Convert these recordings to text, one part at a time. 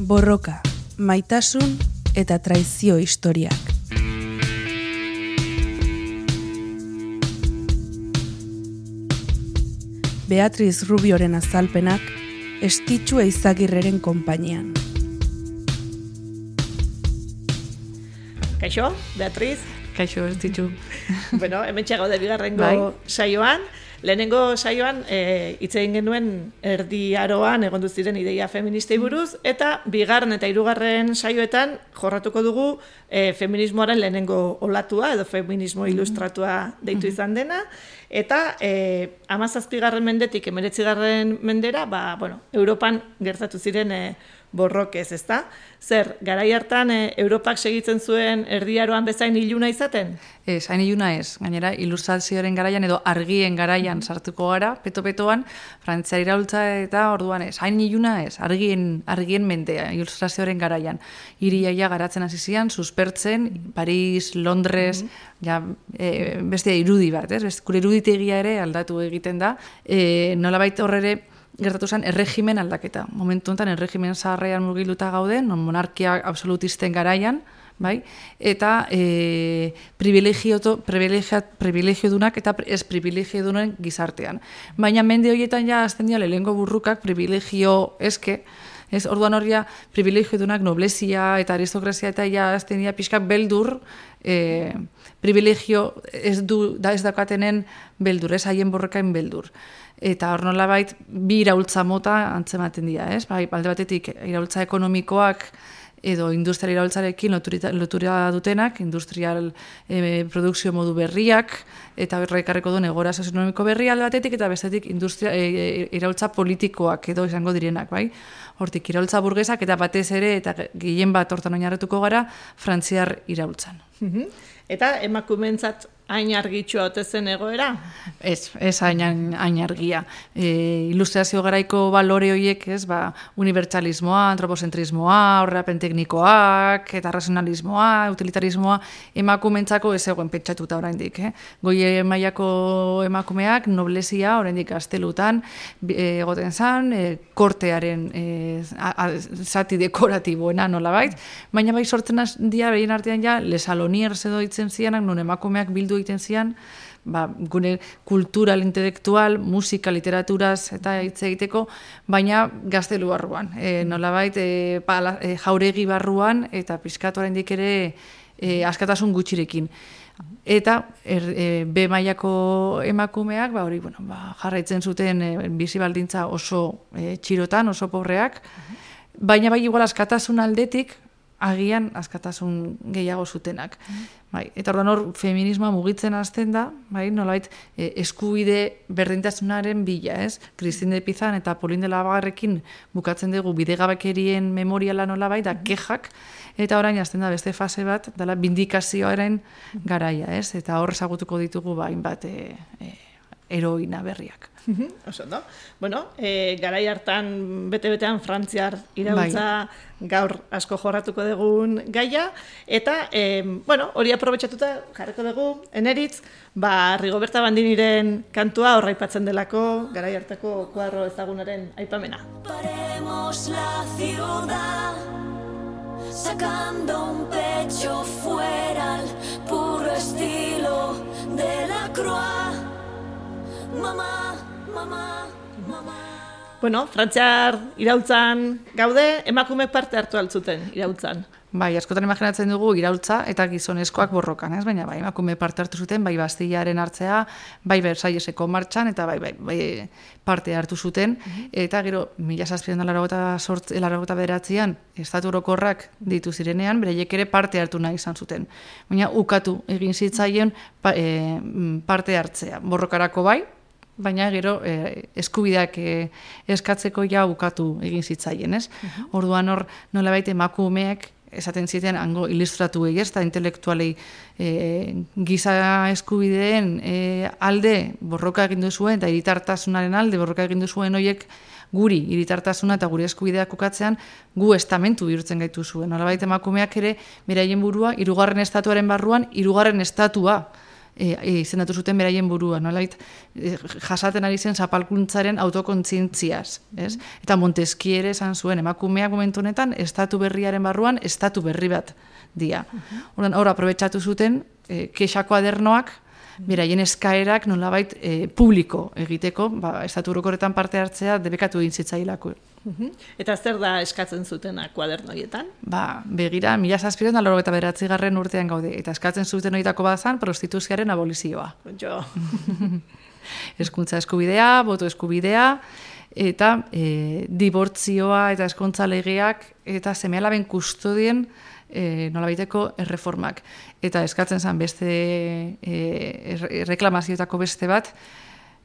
Borroka, maitasun eta traizio historiak. Beatriz Rubioren azalpenak estitxu eizagirreren konpainian. Kaixo, Beatriz. Kaixo, ez ditu. bueno, hemen txago de bigarrengo Bai. saioan. Lehenengo saioan e, hitz egin genuen erdi aroan egon ziren ideia feministei buruz, eta bigarren eta hirugarren saioetan jorratuko dugu e, feminismoaren lehenengo olatua, edo feminismo ilustratua deitu izan dena, eta e, amazazpigarren mendetik emeretzigarren mendera, ba, bueno, Europan gertatu ziren e, borrokez, ezta? Zer, garai hartan e, Europak segitzen zuen erdiaroan bezain iluna izaten? Ez, hain iluna ez. Gainera, ilustrazioaren garaian edo argien garaian sartuko gara, peto-petoan, frantzia iraultza eta orduan ez. Hain iluna ez, argien, argien mentea, ilustrazioaren garaian. Iriaia garatzen hasi zian, suspertzen, Paris, Londres, ja, e, beste irudi bat, ez? Beste, gure iruditegia ere aldatu egiten da. E, nolabait horrere, gertatu zen erregimen aldaketa. Momentu honetan erregimen zaharrean murgiluta gaude, non monarkia absolutisten garaian, bai? Eta e, privilegio privilegiodunak eta ez privilegiodunen gizartean. Baina mende horietan ja azten dira lehengo burrukak privilegio eske, Ez, orduan horria privilegiodunak noblezia eta aristokrazia eta ja azten dira pixka beldur, e, privilegio ez du da ez dakatenen beldur, ez haien borrekain beldur. Eta hor nolabait bi iraultza mota antzematen dira, ez? Bai, alde batetik iraultza ekonomikoak edo industrial iraultzarekin lotura, dutenak, industrial e, produkzio modu berriak, eta berrekarreko duen egora sozionomiko berri alde batetik, eta bestetik industria, e, iraultza politikoak edo izango direnak, bai? Hortik, iraultza burgesak eta batez ere, eta gehien bat hortan oinarretuko gara, frantziar iraultzan. Eta emakumentzat hain argitxua ote zen egoera? Ez, ez hain, argia. E, ilustrazio garaiko balore horiek, ez, ba, unibertsalismoa, antropozentrismoa, horreapen teknikoak, eta razionalismoa, utilitarismoa, emakumentzako ez egoen pentsatuta oraindik, eh? Goi mailako emakumeak, noblezia oraindik gaztelutan, e, egoten zan, e, kortearen e, a, a, zati dekoratiboena nolabait, baina bai sortzen dia behien artean ja, lesaloniers edo itzen zianak, non emakumeak bildu egiten zian, ba, gune kultural, intelektual, musika, literaturaz eta hitz egiteko, baina gaztelu barruan. E, nolabait, e, pala, e, jauregi barruan eta piskatuaren ere e, askatasun gutxirekin. Eta er, e, B mailako emakumeak, ba, hori, bueno, ba, jarraitzen zuten e, bizi baldintza oso e, txirotan, oso pobreak, baina bai igual askatasun aldetik, agian askatasun gehiago zutenak. Bai, eta orduan hor feminismoa mugitzen hasten da, bai, nolabait e, eskubide berdintasunaren bila, ez? Kristin de Pizan eta Polin de Labarrekin bukatzen dugu bidegabekerien memoriala nolabait da kejak eta orain hasten da beste fase bat dela bindikazioaren garaia, ez? Eta hor ezagutuko ditugu bain bat e, e, heroina berriak. Oso, no? Bueno, e, garai hartan bete-betean frantziar irautza gaur asko jorratuko dugun gaia, eta, e, bueno, hori aprobetsatuta jarriko dugu, eneritz, ba, Rigoberta Bandiniren kantua horraipatzen delako, garai hartako kuadro ezagunaren aipamena. Paremos la ciudad sacando un pecho fuera al puro estilo de la croix. Mamá, Bueno, frantziar irautzan gaude, emakumeek parte hartu altzuten irautzan. Bai, askotan imaginatzen dugu iraultza eta gizonezkoak borrokan, ez? Baina bai, emakume parte hartu zuten, bai Bastillaren hartzea, bai Versailleseko martxan eta bai, bai, bai parte hartu zuten eta gero 1789 bederatzean estatu orokorrak ditu zirenean, bereiek ere parte hartu nahi izan zuten. Baina ukatu egin zitzaien pa, e, parte hartzea. Borrokarako bai, baina gero e, eskubideak e, eskatzeko ja ukatu egin zitzaien, ez? Orduan hor nolabait emakumeek esaten ziten hango ilustratuei, ez da intelektualei e, giza eskubideen e, alde borroka egin zuen eta iritartasunaren alde borroka egin zuen hoiek guri iritartasuna eta gure eskubideak ukatzean gu estamentu bihurtzen gaitu zuen. Nolabait emakumeak ere beraien burua hirugarren estatuaren barruan hirugarren estatua e, e, izendatu zuten beraien burua, nolait, e, jasaten ari zen zapalkuntzaren autokontzientziaz, ez? Eta Montesquieu ere esan zuen, emakumeak momentu honetan, estatu berriaren barruan, estatu berri bat dia. Horren, hor, aprobetsatu zuten, e, kexako adernoak, beraien eskaerak nolabait e, publiko egiteko, ba, estatu horretan parte hartzea debekatu egin zitzailako. Mhm. Eta zer da eskatzen zutena kuadernoietan? Ba, begira, mila zazpiren da eta beratzi garren urtean gaude, eta eskatzen zuten horietako bazan prostituziaren abolizioa. Jo. Eskuntza eskubidea, boto eskubidea, eta e, dibortzioa eta eskontza legeak, eta semealaben kustodien e, nolabaiteko erreformak. Eta eskatzen zen beste e, reklamazioetako beste bat,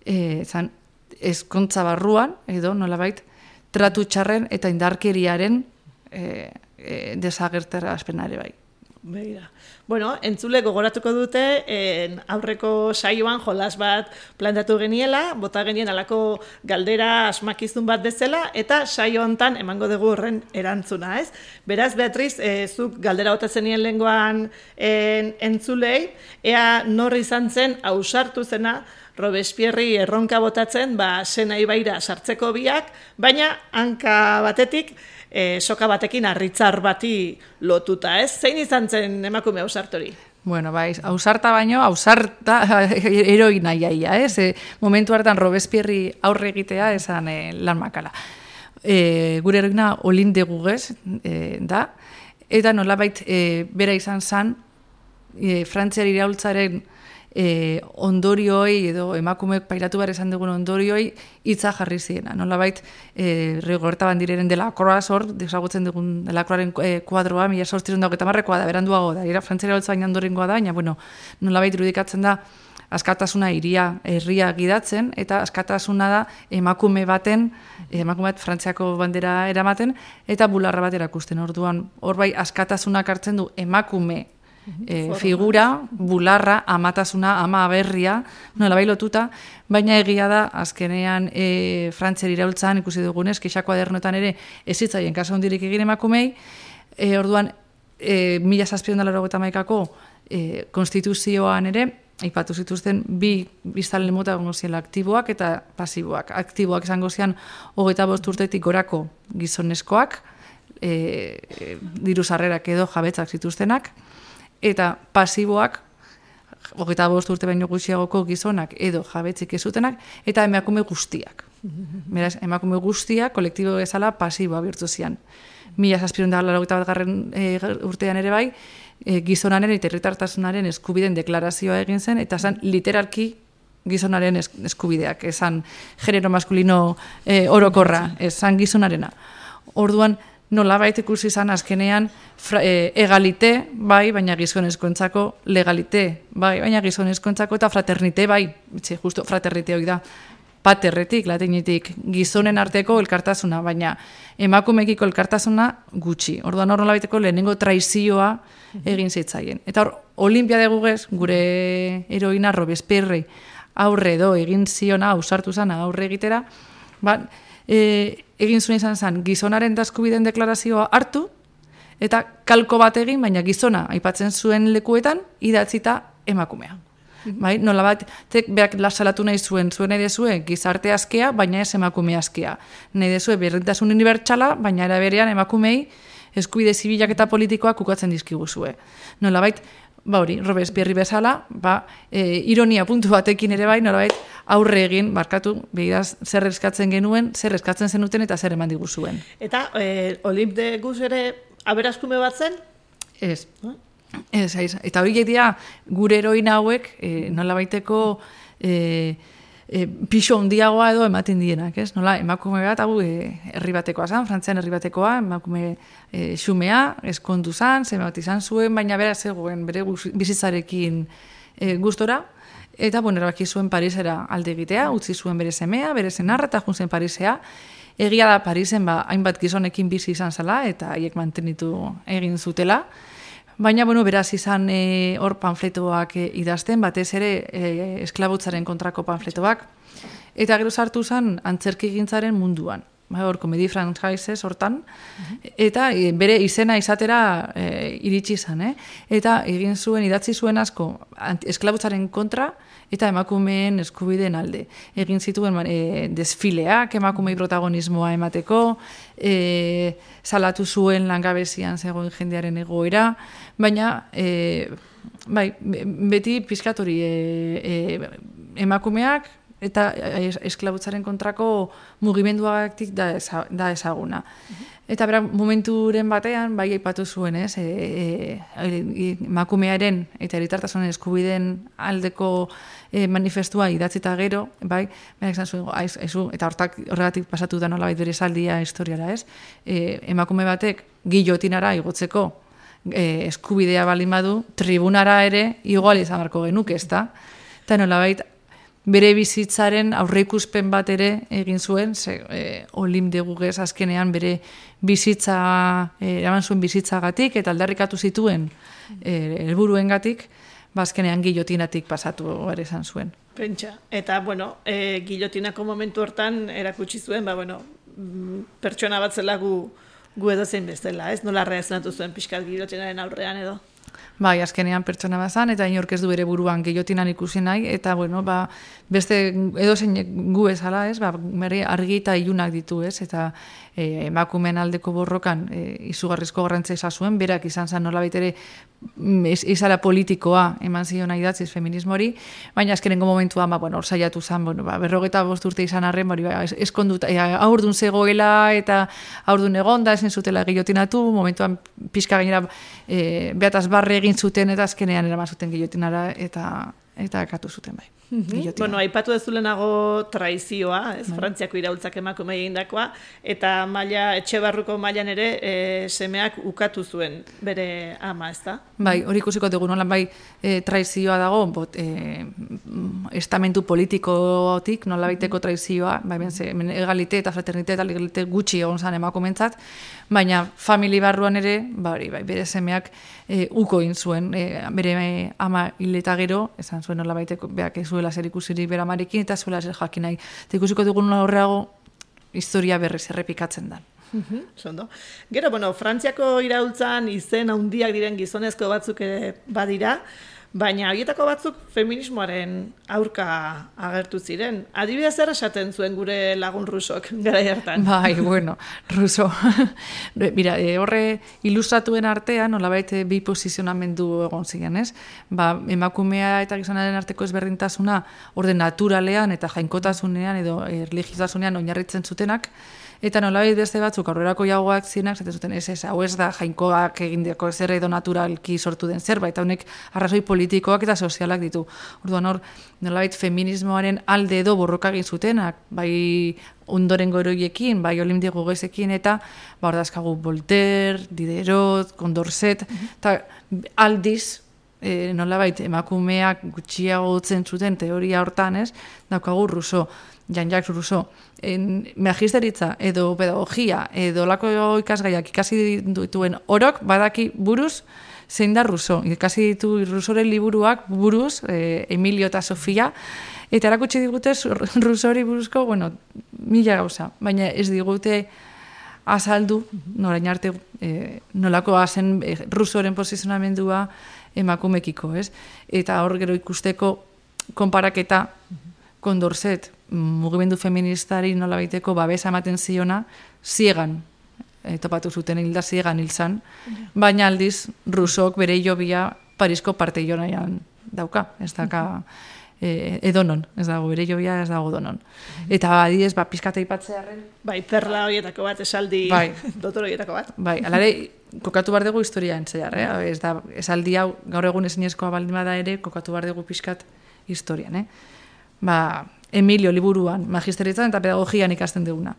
e, zan, eskontza barruan, edo nolabait, tratu txarren eta indarkeriaren e, e, desagertera aspenare bai. Begira. Bueno, entzule gogoratuko dute en aurreko saioan jolas bat plantatu geniela, bota genien alako galdera asmakizun bat bezala eta saio hontan emango dugu horren erantzuna, ez? Beraz Beatriz, e, zuk galdera bota zenien lengoan en, entzulei, ea norri izan zen ausartu zena Robespierri erronka botatzen, ba, sena ibaira sartzeko biak, baina hanka batetik, e, soka batekin arritzar bati lotuta, ez? Zein izan zen emakume ausartori? Bueno, bai, ausarta baino, ausarta heroina iaia, ez? E, momentu hartan Robespierri aurre egitea esan e, lan makala. E, gure eroina olinde gugez, e, da, eta nolabait e, bera izan zan, e, frantziari iraultzaren e, ondorioi edo emakumeek pairatu behar esan dugun ondorioi hitza jarri ziena. Nola bait, e, rigorta bandireren dela akroa zor, desagutzen dugun dela akroaren e, kuadroa, mila sortzirun dago eta marrekoa da, beranduago da, era frantzera holtza baina ondorengoa da, baina, bueno, nola bait irudikatzen da, askatasuna iria herria gidatzen eta askatasuna da emakume baten emakume bat frantziako bandera eramaten eta bularra bat erakusten orduan hor bai askatasunak hartzen du emakume e, figura, bularra, amatasuna, ama aberria, nola bai lotuta, baina egia da, azkenean e, frantzer iraultzan, ikusi dugunez, kexako adernotan ere, ez zitzaien kaso hondirik egin emakumei, e, orduan, e, mila zazpion dala maikako, e, konstituzioan ere, ipatu zituzten bi biztalen mota egongo aktiboak eta pasiboak. Aktiboak izango zian hogeita bost urtetik gorako gizoneskoak, e, e, diru sarrerak edo jabetzak zituztenak, eta pasiboak hogeita bost urte baino gutxiagoko gizonak edo jabetzik ezutenak, eta emakume guztiak. Beraz, emakume guztiak kolektibo bezala pasiboa birtu zian. Mila zazpirun da bat garren e, urtean ere bai, e, gizonaren eta herritartasunaren eskubiden deklarazioa egin zen, eta zan literalki gizonaren eskubideak, esan genero maskulino e, orokorra, esan gizonarena. Orduan, nola baita ikusi izan azkenean fra, e, egalite, bai, baina gizonezkoentzako legalite, bai, baina gizonezkoentzako eta fraternite, bai, itxe, justo fraternite hori da, paterretik, latinetik, gizonen arteko elkartasuna, baina emakumekiko elkartasuna gutxi. Orduan hor nola baiteko lehenengo traizioa egin zitzaien. Eta hor, olimpia gugez, gure heroina Robespierre aurre do egin ziona, ausartu zana aurre egitera, ba, e, egin zuen izan zen gizonaren daskubiden deklarazioa hartu, eta kalko bat egin, baina gizona aipatzen zuen lekuetan, idatzita emakumea. Mhm. Bai, nola bat, tek beak lasalatu nahi zuen, zuen nahi dezue gizarte askea, baina ez emakume askea. Nahi dezue berrentasun unibertsala, baina era berean emakumei eskubide zibilak eta politikoak ukatzen dizkigu zue. Nola bait, ba hori, Robespierre bezala, ba, e, ironia puntu batekin ere bai, norabait, aurre egin, barkatu, begiraz, zer eskatzen genuen, zer eskatzen zenuten eta zer eman diguzuen. Eta, e, Olimp de Guz ere, aberazkume bat zen? Ez. Ez, ez. Eta hori dira, gure heroina hauek, e, nola baiteko, e, e, pixo handiagoa edo ematen dienak, ez? Nola, emakume bat, hau, e, herri batekoa zan, frantzian herri batekoa, emakume e, xumea, eskondu zan, zeme izan zuen, baina bera zegoen, bere bizitzarekin e, gustora, eta, bueno, erabaki zuen Parisera alde egitea, utzi zuen bere semea, bere zenarra, eta juntzen Parisea, egia da Parisen, ba, hainbat gizonekin bizi izan zala, eta haiek mantenitu egin zutela, Baina, bueno, beraz izan e, hor panfletoak e, idazten, batez ere e, esklabutzaren kontrako panfletoak, eta gero sartu zen antzerki gintzaren munduan. Ba, hor, komedi franchises hortan, eta e, bere izena izatera e, iritsi izan, eh? eta egin zuen, idatzi zuen asko, esklabutzaren kontra, eta emakumeen eskubideen alde. Egin zituen e, desfileak, emakumei protagonismoa emateko, e, salatu zuen langabezian zegoen jendearen egoera, baina e, bai, be- beti pizkatori e, e, emakumeak eta es- esklabutzaren kontrako mugimenduagatik da, eza, da ezaguna. Eta bera, momenturen batean, bai aipatu zuen, ez, e, e, eta eritartasunen eskubideen aldeko e, manifestua idatzita gero, bai, berak esan zuen, aiz, aizu, eta hortak horregatik pasatu da nolabait bere saldia historiara, ez, e, emakume batek gillotinara igotzeko e, eskubidea baldin badu, tribunara ere igual izan beharko genuke, ez da? Eta nolabait, bere bizitzaren aurreikuspen bat ere egin zuen, ze, e, olim degugez azkenean bere bizitza, e, eraman zuen bizitzagatik, eta aldarrikatu zituen e, helburuengatik, ba azkenean gillotinatik pasatu ere izan zuen. Pentsa. Eta, bueno, e, gilotinako momentu hortan erakutsi zuen, ba, bueno, mm, pertsona bat zela gu, gu edo zein bezala, ez? Nola reazionatu zuen pixkat gilotinaren aurrean edo. Bai, azkenean pertsona bazan, eta inork ez du bere buruan gehiotinan ikusi nahi, eta, bueno, ba, beste edozein gu ezala, ez, ba, merri argi eta ilunak ditu, ez, eta e, emakumeen aldeko borrokan e, izugarrizko garrantzia izan zuen, berak izan zen nolabait ere mm, iz- izala politikoa eman zion nahi datziz feminismori, baina azkenengo momentuan, ba, bueno, hor saiatu zen, bueno, ba, berrogeta bost urte izan arren, bari, ba, es- eskondut, e, aurdun zegoela, eta aurdun egonda, ezin zutela gillotinatu, momentuan pixka gainera e, beataz barre egin zuten, eta azkenean eraman zuten gillotinara, eta eta katu zuten bai. Gillotina. Bueno, aipatu ez lehenago traizioa, ez, Frantziako iraultzak emakume egindakoa, eta maila, etxe barruko mailan ere e, semeak ukatu zuen bere ama, ez da? Bai, hori ikusiko dugu nola bai e, traizioa dago, bot, e, mm, estamentu politikotik nola baiteko traizioa, bai, ben, ze, hemen egalite eta fraternite eta legalite gutxi egon zan emakumentzat, baina famili barruan ere, ba, hori, bai, bere semeak e, uko egin zuen, e, bere ama hil eta gero, esan zuen nola baiteko, beak ez zuela zer ikusirik bere amarekin, eta zuela zer jakin nahi. Eta ikusiko dugu nola horreago, historia berriz errepikatzen da. Zondo. Gero, bueno, Frantziako iraultzan izen handiak diren gizonezko batzuk ere badira, baina horietako batzuk feminismoaren aurka agertu ziren. Adibidez zer esaten zuen gure lagun rusok gara hartan. Bai, bueno, ruso. Mira, e, horre ilustratuen artean, nolabait eh, bi posizionamendu egon ziren, ez? Ba, emakumea eta gizonaren arteko ezberdintasuna orde naturalean eta jainkotasunean edo e, religiosunean oinarritzen zutenak, eta nolabait beste batzuk aurrerako jagoak zirenak, zaten zuten, ez, ez, hau ez da jainkoak egindeko zer edo naturalki sortu den zerbait, honek arrazoi politikoak eta sozialak ditu. Orduan hor, nolabait feminismoaren alde edo borroka egin zutenak, bai ondoren goroiekin, bai olimdi gogezekin, eta ba, hor dazkagu Voltaire, Diderot, Condorcet, eta aldiz, e, nolabait emakumeak gutxiago zen zuten teoria hortan, ez? Daukagu Rousseau, Jean-Jacques Rousseau, en magisteritza edo pedagogia edo lako ikasgaiak ikasi dituen orok badaki buruz zein da Rousseau. Ikasi ditu Rousseauren liburuak buruz, e, Emilio eta Sofia, eta erakutsi digute Rousseauri buruzko, bueno, mila gauza, baina ez digute azaldu, norain arte e, nolako zen e, Rousseauren posizionamendua emakumekiko, ez? Eta hor gero ikusteko konparaketa kondorset mugimendu feministari nola baiteko babesa ematen ziona, ziegan, e, topatu zuten hilda ziegan hilzan, baina aldiz Rusok bere jobia Parisko parte jonaian dauka, ez daka e, edonon, ez dago bere jobia ez dago donon. Eta adiez, ba, pizkata ipatzearen, Bai, perla horietako bat, esaldi Bai. dotor horietako bat. Bai, alare, kokatu behar dugu historia entzeiar, eh? Ez da, esaldi hau, gaur egun ezinezkoa baldin bada ere, kokatu behar dugu pixkat historian, eh? Ba, Emilio liburuan, magisteritzan eta pedagogian ikasten duguna.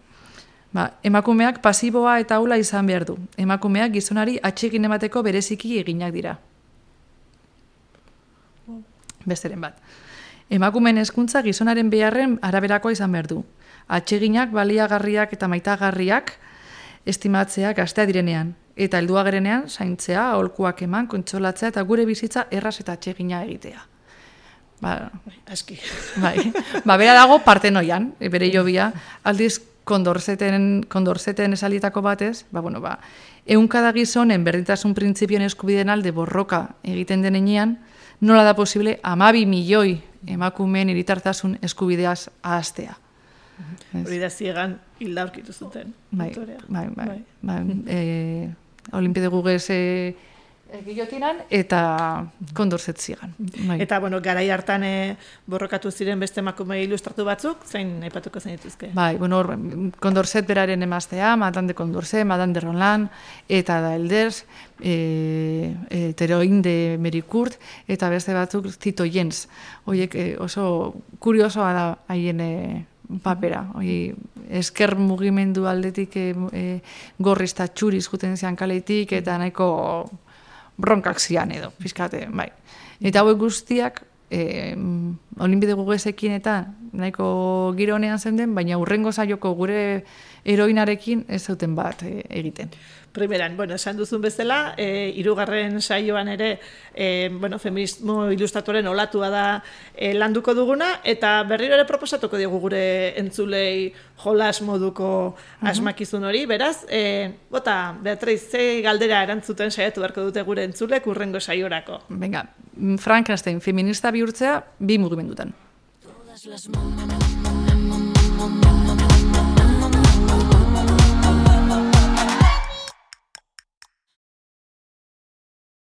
Ba, emakumeak pasiboa eta aula izan behar du. Emakumeak gizonari atxegin emateko bereziki eginak dira. Besteren bat. Emakumeen hezkuntza gizonaren beharren araberakoa izan behar du. Atseginak, baliagarriak eta maitagarriak estimatzea gaztea direnean. Eta heldua gerenean, zaintzea, aholkuak eman, kontsolatzea eta gure bizitza erraz eta atsegina egitea. Ba, Aski. bai. ba, bera dago partenoian, bere jobia, aldiz kondorzeten, kondorzeten esalitako batez, ba, bueno, ba, eunkada gizonen berdintasun printzipioen eskubideen alde borroka egiten denean, nola da posible amabi milioi emakumeen iritartasun eskubideaz ahaztea. Hori da ziegan hilda aurkitu zuten. Bai, autorea. bai, bai, bai, e, Olimpide gugez e, gilotinan eta kondorzet zigan. Bai. Eta, bueno, garai hartan e, borrokatu ziren beste emakume ilustratu batzuk, zein aipatuko zen dituzke. Bai, bueno, hor, Condorcet beraren emaztea, Madame de Condorcet, Madame de Roland, eta da Elders, e, e, Teroin de Merikurt, eta beste batzuk Tito Jens. Hoiek e, oso kuriosoa da haien e, papera. Hoi, esker mugimendu aldetik e, e, gorriz eta txuriz juten zian kaletik, eta nahiko bronkak zian edo, pizkate, bai. Eta hauek guztiak, e, olimpide gugezekin eta nahiko gironean zenden, baina urrengo saioko gure eroinarekin ez zuten bat e, egiten. Primeran, bueno, esan duzun bezala, e, irugarren saioan ere, e, bueno, feminismo ilustratoren olatua da e, landuko duguna, eta berriro ere proposatuko diogu gure entzulei jolas moduko asmakizun hori, beraz, e, bota, Beatriz, ze galdera erantzuten saiatu beharko dute gure entzulek urrengo saiorako. Venga, Frankenstein feminista bihurtzea bi mugimendutan. Todas las